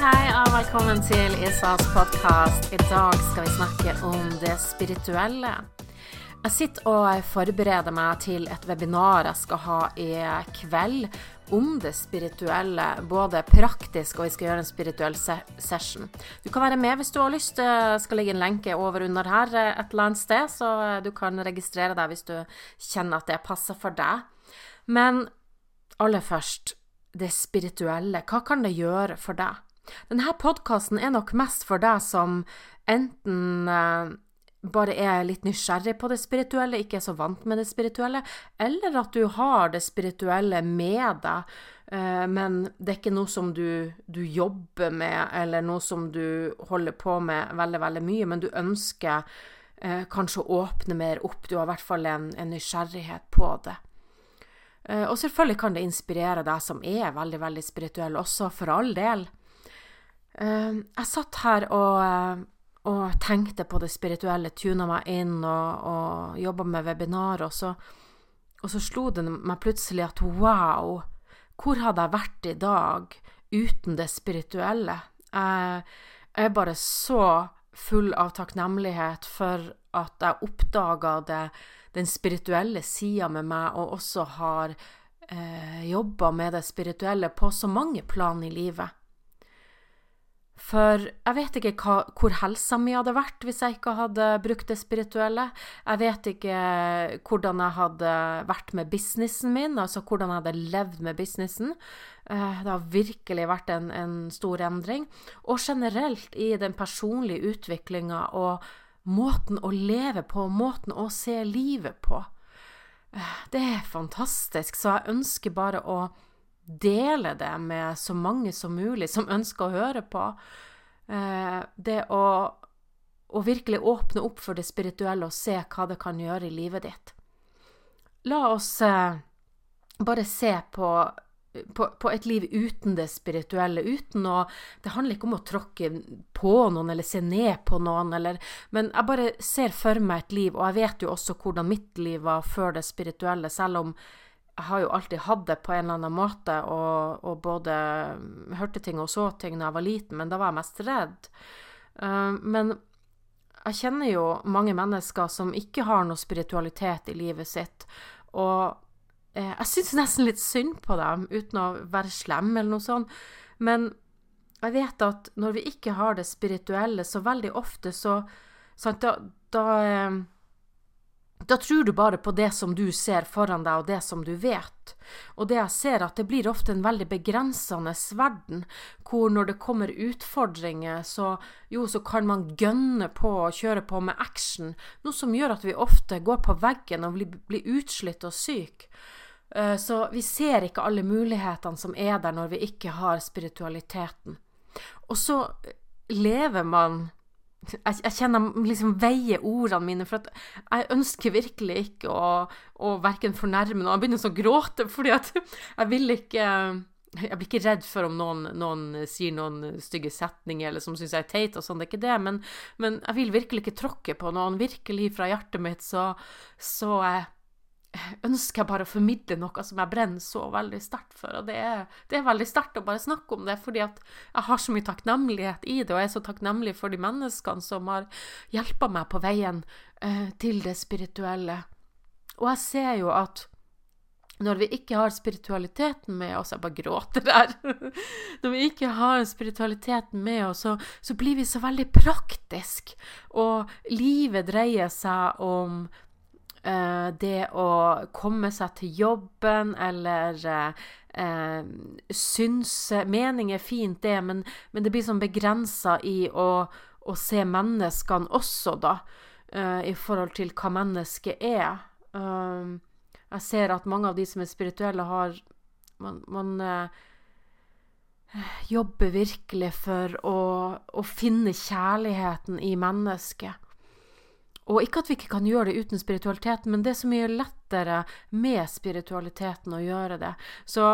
hei, og velkommen til Isas podkast. I dag skal vi snakke om det spirituelle. Jeg sitter og forbereder meg til et webinar jeg skal ha i kveld om det spirituelle, både praktisk og vi skal gjøre en spirituell session. Du kan være med hvis du har lyst. Det skal ligge en lenke over under her et eller annet sted, så du kan registrere deg hvis du kjenner at det passer for deg. Men aller først, det spirituelle. Hva kan det gjøre for deg? Denne podkasten er nok mest for deg som enten eh, bare er litt nysgjerrig på det spirituelle, ikke er så vant med det spirituelle, eller at du har det spirituelle med deg, eh, men det er ikke noe som du, du, jobber med, eller noe som du holder på med veldig, veldig mye, men du ønsker eh, kanskje å åpne mer opp. Du har i hvert fall en, en nysgjerrighet på det. Og selvfølgelig kan det inspirere deg som er veldig, veldig spirituell, også for all del. Eh, jeg satt her og eh, og tenkte på det spirituelle, tuna meg inn og, og jobba med webinar, og så, og så slo det meg plutselig at wow, hvor hadde jeg vært i dag uten det spirituelle? Jeg, jeg er bare så full av takknemlighet for at jeg oppdaga den spirituelle sida med meg, og også har eh, jobba med det spirituelle på så mange plan i livet. For jeg vet ikke hva, hvor helsa mi hadde vært hvis jeg ikke hadde brukt det spirituelle. Jeg vet ikke hvordan jeg hadde vært med businessen min, altså hvordan jeg hadde levd med businessen. Eh, det har virkelig vært en, en stor endring. Og generelt i den personlige utviklinga og måten å leve på, måten å se livet på. Eh, det er fantastisk, så jeg ønsker bare å dele det med så mange som mulig som ønsker å høre på. Eh, det å, å, virkelig åpne opp for det spirituelle og se hva det kan gjøre i livet ditt. La oss eh, bare se på, på, på, et liv uten det spirituelle, uten å Det handler ikke om å tråkke på noen eller se ned på noen, eller, men jeg bare ser for meg et liv, og jeg vet jo også hvordan mitt liv var før det spirituelle, selv om jeg har jo alltid hatt det på en eller annen måte, og, og både hørte ting og så ting da jeg var liten, men da var jeg mest redd. Uh, men jeg kjenner jo mange mennesker som ikke har noe spiritualitet i livet sitt, og eh, jeg syns nesten litt synd på dem, uten å være slem eller noe sånt, men jeg vet at når vi ikke har det spirituelle, så veldig ofte så sant, da, da eh, da tror du bare på det som du ser foran deg, og det som du vet. Og det jeg ser, at det blir ofte en veldig begrensende verden, hvor når det kommer utfordringer, så jo, så kan man gønne på og kjøre på med action, noe som gjør at vi ofte går på veggen og blir, blir utslitt og syke. Eh, så vi ser ikke alle mulighetene som er der når vi ikke har spiritualiteten. Og så lever man jeg, jeg kjenner liksom veier ordene mine, for jeg ønsker virkelig ikke å, å verken fornærme noen Jeg begynner sånn å gråte fordi at jeg vil ikke jeg blir ikke redd for om noen, noen sier noen stygge setninger eller som syns jeg er teit og sånn, det er ikke det, men, men, jeg vil virkelig ikke tråkke på noen. Virkelig fra hjertet mitt så, så jeg ønsker jeg bare å formidle noe som jeg brenner så veldig sterkt for. Og det er, det er veldig sterkt å bare snakke om det, fordi at jeg har så mye takknemlighet i det, og jeg er så takknemlig for de menneskene som har hjulpet meg på veien eh, til det spirituelle. Og jeg ser jo at når vi ikke har spiritualiteten med oss Jeg bare gråter der. Når vi ikke har spiritualiteten med oss, så, så blir vi så veldig praktisk. Og livet dreier seg om det å komme seg til jobben eller uh, synse Mening er fint, det, men, men det blir sånn begrensa i å, å, se menneskene også, da, i forhold til hva mennesket er. jeg ser at mange av de som er spirituelle, har Man, man jobber virkelig for å, å finne kjærligheten i mennesket. Og ikke at vi ikke kan gjøre det uten spiritualiteten, men det er så mye lettere med spiritualiteten å gjøre det. Så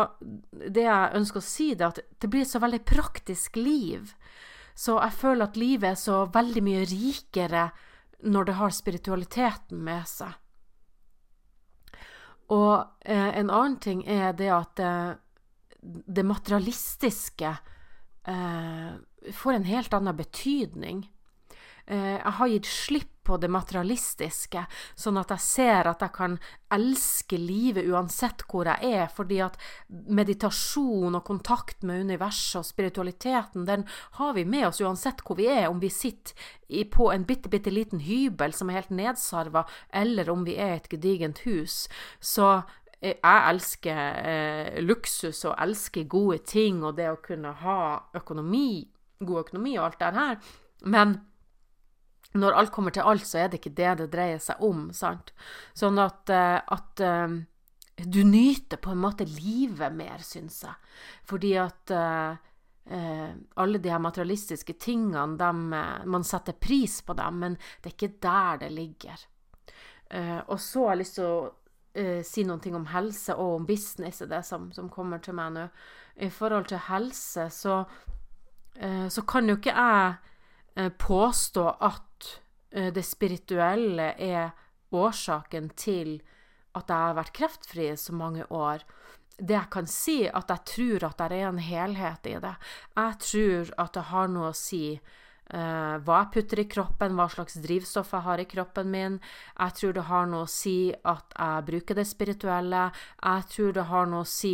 det jeg ønsker å si, er at det blir et så veldig praktisk liv. Så jeg føler at livet er så veldig mye rikere når det har spiritualiteten med seg. Og eh, en annen ting er det at det, det materialistiske eh, får en helt annen betydning. Eh, jeg har gitt slipp på det materialistiske, sånn at jeg ser at jeg kan elske livet uansett hvor jeg er, fordi at meditasjon og kontakt med universet og spiritualiteten, den har vi med oss uansett hvor vi er, om vi sitter på en bitte, bitte liten hybel som er helt nedsarva, eller om vi er i et gedigent hus. Så eh, jeg elsker eh, luksus og elsker gode ting og det å kunne ha økonomi, god økonomi og alt det her, men når alt kommer til alt, så er det ikke det det dreier seg om, sant? Sånn at, eh, at um, du nyter på en måte livet mer, syns jeg. Fordi at uh, uh, alle de her materialistiske tingene, dem, man setter pris på dem, men det er ikke der det ligger. Uh, og så har jeg lyst til å si noen ting om helse og om business, det som, som kommer til meg nå. I forhold til helse, så, så kan jo ikke jeg påstå at Eh, det spirituelle er årsaken til at jeg har vært kreftfri i så mange år. Det jeg kan si, at jeg tror at det er en helhet i det. Jeg tror at det har noe å si uh, hva jeg putter i kroppen, hva slags drivstoff jeg har i kroppen min. Jeg tror det har noe å si at jeg bruker det spirituelle. Jeg tror det har noe å si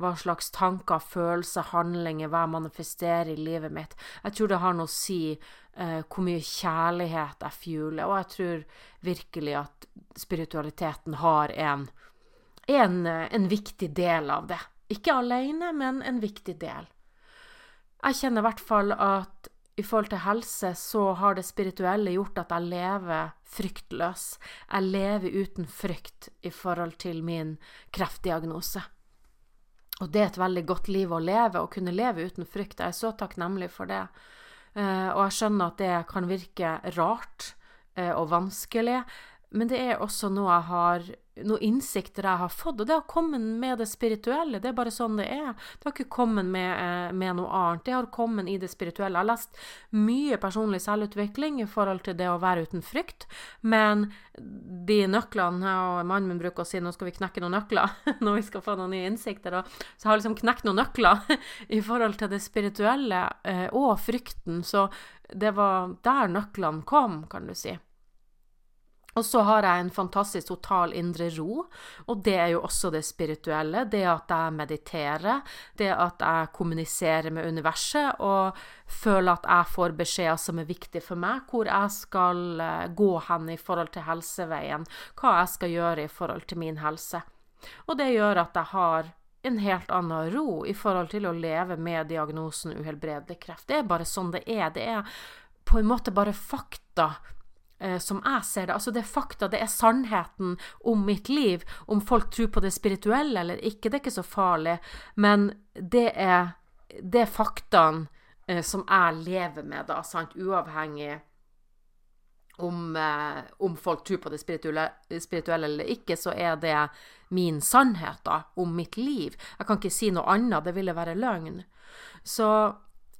hva slags tanker, følelser, handlinger, hva jeg manifesterer i livet mitt. Jeg tror det har noe å si uh, hvor mye kjærlighet jeg fueler. Og jeg tror virkelig at spiritualiteten har en, en, en viktig del av det. Ikke alene, men en viktig del. Jeg kjenner i hvert fall at i forhold til helse så har det spirituelle gjort at jeg lever fryktløs. Jeg lever uten frykt i forhold til min kreftdiagnose. Og det er et veldig godt liv å leve, å kunne leve uten frykt. Jeg er så takknemlig for det. Eh, og jeg skjønner at det kan virke rart eh, og vanskelig, men det er også noe jeg har noen innsikter jeg har fått, og det har kommet med det spirituelle. Det er bare sånn det er. Det har ikke kommet med, eh, med noe annet. Det har kommet i det spirituelle. Jeg har lest mye personlig selvutvikling i forhold til det å være uten frykt, men de nøklene og Mannen min bruker å si nå skal vi knekke noen nøkler når vi skal få noen nye innsikter. Og så har jeg liksom knekt noen nøkler i forhold til det spirituelle eh, og frykten. Så det var der nøklene kom, kan du si. Og så har jeg en fantastisk total indre ro, og det er jo også det spirituelle. Det at jeg mediterer, det at jeg kommuniserer med universet og føler at jeg får beskjeder som er viktige for meg, hvor jeg skal eh, gå hen i forhold til helseveien, hva jeg skal gjøre i forhold til min helse. Og det gjør at jeg har en helt annen ro i forhold til å leve med diagnosen uhelbredelig kreft. Det er bare sånn det er. Det er på en måte bare fakta som jeg ser det. Altså, det er fakta, det er sannheten om mitt liv. Om folk tror på det spirituelle eller ikke, det er ikke så farlig. Men det er, det er faktaen eh, som jeg lever med, da, sant, uavhengig om, eh, om, folk tror på det spirituelle, spirituelle, eller ikke, så er det min sannhet da, om mitt liv. Jeg kan ikke si noe annet, det ville være løgn. Så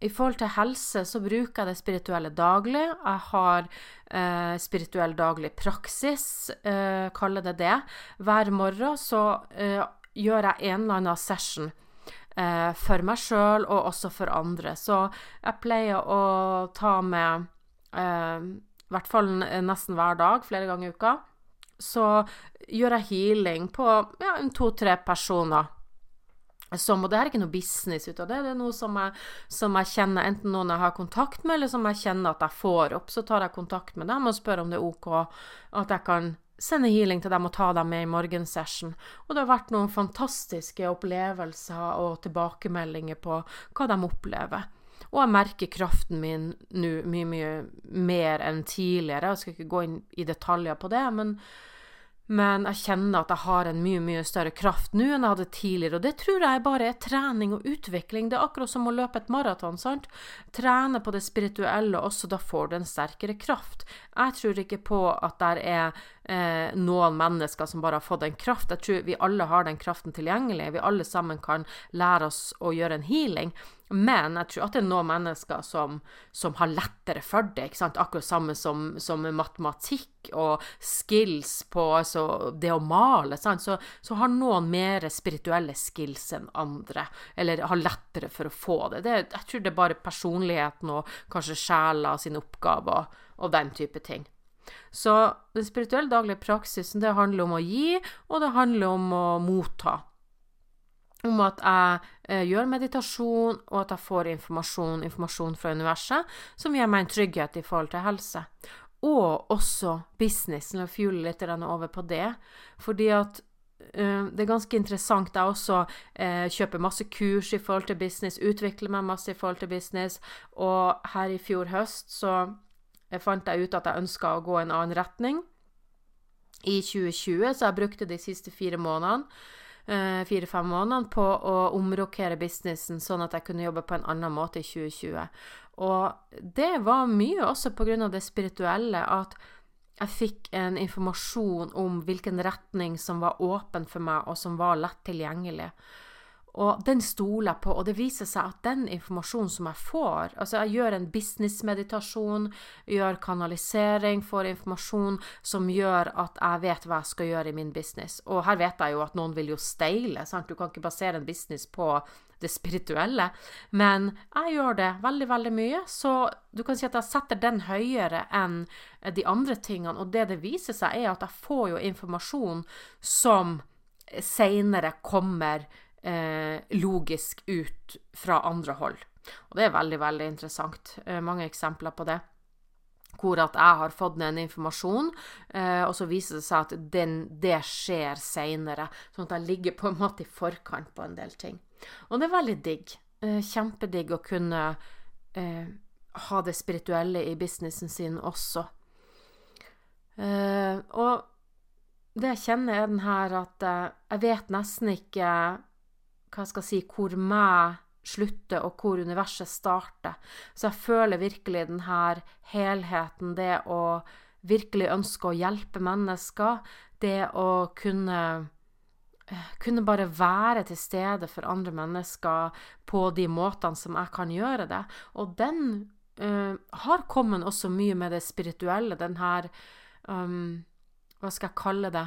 i forhold til helse så bruker jeg det spirituelle daglig. Jeg har eh, spirituell daglig praksis, eh, kaller det det. Hver morgen så eh, gjør jeg en eller annen session eh, for meg sjøl og også for andre. Så jeg pleier å ta med eh, i hvert fall nesten hver dag, flere ganger i uka. Så gjør jeg healing på ja, to-tre personer som, og det er ikke noe business ut av det, det er noe som jeg, som jeg, kjenner enten noen jeg har kontakt med, eller som jeg kjenner at jeg får opp. Så tar jeg kontakt med dem og spør om det er OK at jeg kan sende healing til dem og ta dem med i morgensession. Og det har vært noen fantastiske opplevelser og tilbakemeldinger på hva de opplever. Og jeg merker kraften min nå mye, mye mer enn tidligere. Jeg skal ikke gå inn i detaljer på det, men men jeg kjenner at jeg har en mye, mye større kraft nå enn jeg hadde tidligere. Og det tror jeg bare er trening og utvikling. Det er akkurat som å løpe et maraton. sant? Trene på det spirituelle også, da får du en sterkere kraft. Jeg tror ikke på at det er eh, noen mennesker som bare har fått en kraft. Jeg tror vi alle har den kraften tilgjengelig. Vi alle sammen kan lære oss å gjøre en healing. Men jeg tror at det er noen mennesker som, som har lettere for det. ikke sant? Akkurat samme som, som matematikk og skills på altså det å male. sant? Så, så, har noen mer spirituelle skills enn andre, eller har lettere for å få det. det jeg tror det er bare personligheten og kanskje sjela sin oppgave og, og den type ting. Så den spirituelle daglige praksisen det handler om å gi, og det handler om å motta om at jeg eh, gjør meditasjon, og at jeg får informasjon, informasjon fra universet, som gir meg en trygghet i forhold til helse. Og også businessen, og fjule litt over på det. Fordi at uh, det er ganske interessant. Jeg også uh, kjøper masse kurs i forhold til business, utvikler meg masse i forhold til business, og her i fjor høst så fant jeg ut at jeg ønska å gå en annen retning i 2020, så jeg brukte de siste fire månedene Eh, fire-fem månedene på å omrokere businessen sånn at jeg kunne jobbe på en annen måte i 2020. Og det var mye også av det spirituelle, at jeg fikk en informasjon om hvilken retning som var åpen for meg, og som var lett tilgjengelig. Og den stoler jeg på, og det viser seg at den informasjonen som jeg får Altså, jeg gjør en businessmeditasjon, gjør kanalisering, får informasjon som gjør at jeg vet hva jeg skal gjøre i min business. Og her vet jeg jo at noen vil jo steile, sant. Du kan ikke basere en business på det spirituelle. Men jeg gjør det veldig, veldig mye, så du kan si at jeg setter den høyere enn de andre tingene. Og det det viser seg, er at jeg får jo informasjon som seinere kommer eh, logisk ut fra andre hold. Og det er veldig, veldig interessant. Eh, mange eksempler på det. Hvor at jeg har fått ned en informasjon, eh, og så viser det seg at den, det skjer seinere. Sånn at jeg ligger på en måte i forkant på en del ting. Og det er veldig digg. Eh, kjempedigg å kunne eh, ha det spirituelle i businessen sin også. Eh, og det jeg kjenner, er den her at jeg vet nesten ikke hva skal jeg si, hvor meg slutter, og hvor universet starter. Så jeg føler virkelig den her helheten, det å virkelig ønske å hjelpe mennesker, det å kunne eh, kunne bare være til stede for andre mennesker på de måtene som jeg kan gjøre det. Og den uh, har kommet også mye med det spirituelle, den her um, Hva skal jeg kalle det?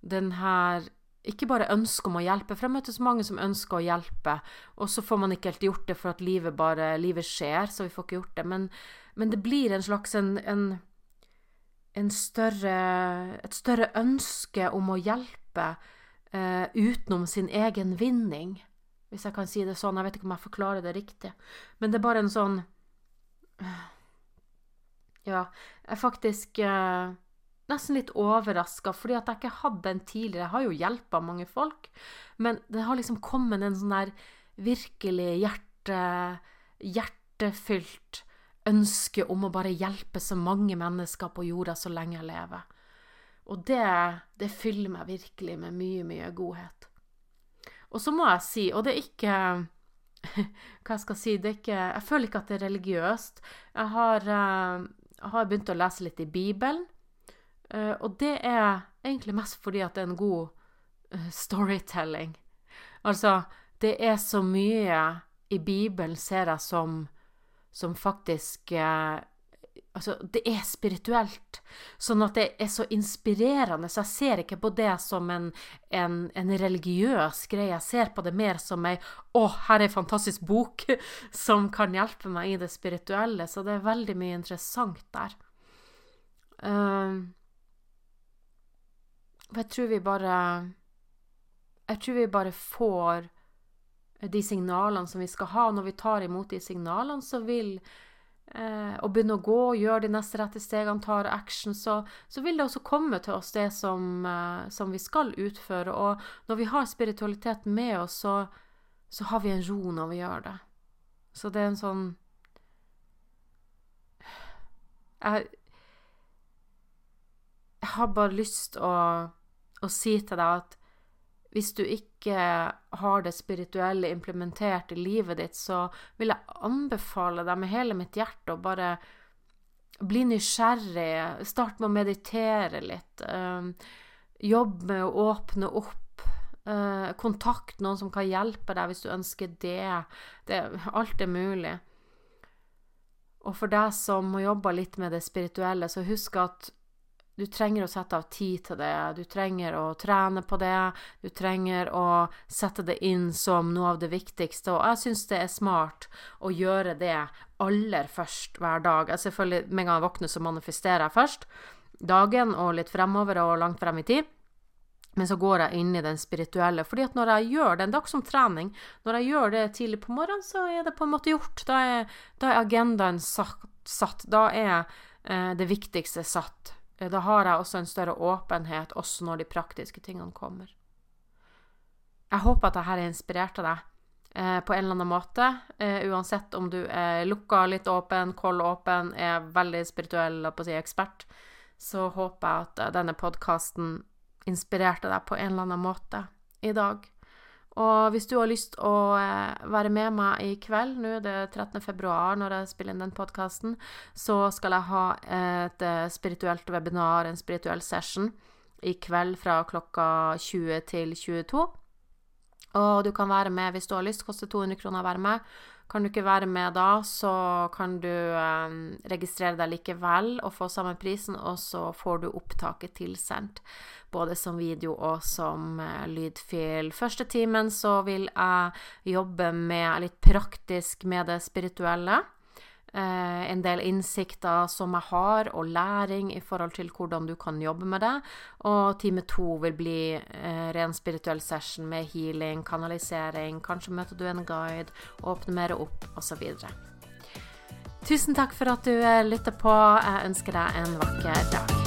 Den her ikke bare ønske om å hjelpe, for jeg møter så mange som ønsker å hjelpe, og så får man ikke helt gjort det for at livet bare livet skjer, så vi får ikke gjort det. Men, men det blir en slags en, en, en større, et større ønske om å hjelpe eh, utenom sin egen vinning, hvis jeg kan si det sånn. Jeg vet ikke om jeg forklarer det riktig, men det er bare en sånn Ja, jeg faktisk uh, nesten litt overraska, fordi at jeg ikke hadde den tidligere. Jeg har jo hjelpa mange folk, men det har liksom kommet en sånn der virkelig hjerte, hjertefylt ønske om å bare hjelpe så mange mennesker på jorda så lenge jeg lever. Og det, det fyller meg virkelig med mye, mye godhet. Og så må jeg si, og det er ikke Hva jeg skal si, det er ikke Jeg føler ikke at det er religiøst. Jeg har, eh, jeg har begynt å lese litt i Bibelen. Uh, og det er egentlig mest fordi at det er en god uh, storytelling. Altså, det er så mye i Bibelen, ser jeg, som, som faktisk uh, Altså, det er spirituelt. Sånn at det er så inspirerende. Så jeg ser ikke på det som en, en, en religiøs greie. Jeg ser på det mer som ei Å, her er ei fantastisk bok som kan hjelpe meg i det spirituelle. Så det er veldig mye interessant der. Uh, for jeg tror vi bare Jeg tror vi bare får de signalene som vi skal ha. Når vi tar imot de signalene, så vil eh, Å begynner å gå, gjøre de neste rette stegene, tar action, så, så vil det også komme til oss det som, eh, som, vi skal utføre. Og når vi har spiritualitet med oss, så, så har vi en ro når vi gjør det. Så det er en sånn jeg, jeg har bare lyst å og si til deg at hvis du ikke har det spirituelle implementert i livet ditt, så vil jeg anbefale deg med hele mitt hjerte å bare bli nysgjerrig. Start med å meditere litt. Uh, jobb med å åpne opp. Uh, kontakt noen som kan hjelpe deg hvis du ønsker det. det. Alt er mulig. Og for deg som har jobba litt med det spirituelle, så husk at du trenger å sette av tid til det. Du trenger å trene på det. Du trenger å sette det inn som noe av det viktigste. Og jeg syns det er smart å gjøre det aller først hver dag. Jeg selvfølgelig, Med en gang jeg våkner, så manifesterer jeg først dagen og litt fremover og langt frem i tid. Men så går jeg inn i den spirituelle. fordi at når jeg gjør det, en dag som trening, når jeg gjør det tidlig på morgenen, så er det på en måte gjort. Da er, da er agendaen satt, satt. Da er eh, det viktigste satt. Eh, da har jeg også en større åpenhet, også når de praktiske tingene kommer. Jeg håper at dette har inspirert deg eh, på en eller annen måte. Eh, uansett om du er lukka, litt åpen, kold åpen, er veldig spirituell og på å si ekspert, så håper jeg at eh, denne podkasten inspirerte deg på en eller annen måte i dag. Og hvis du har lyst å eh, være med meg i kveld, nå er det 13. februar når jeg spiller inn den podkasten, så skal jeg ha et eh, spirituelt webinar, en spirituell session, i kveld fra klokka 20 til 22. Og du kan være med hvis du har lyst. Koster 200 kroner å være med. Kan du ikke være med da, så kan du eh, registrere deg likevel og få samme prisen, og så får du opptaket tilsendt, både som video og som eh, lydfil. Første timen så vil jeg jobbe med litt praktisk med det spirituelle. Eh, en del innsikter som jeg har, og læring i forhold til hvordan du kan jobbe med det. Og time to vil bli eh, ren spirituell session med healing, kanalisering. Kanskje møter du en guide, åpner mer opp, osv. Tusen takk for at du eh, lytter på. Jeg ønsker deg en vakker dag.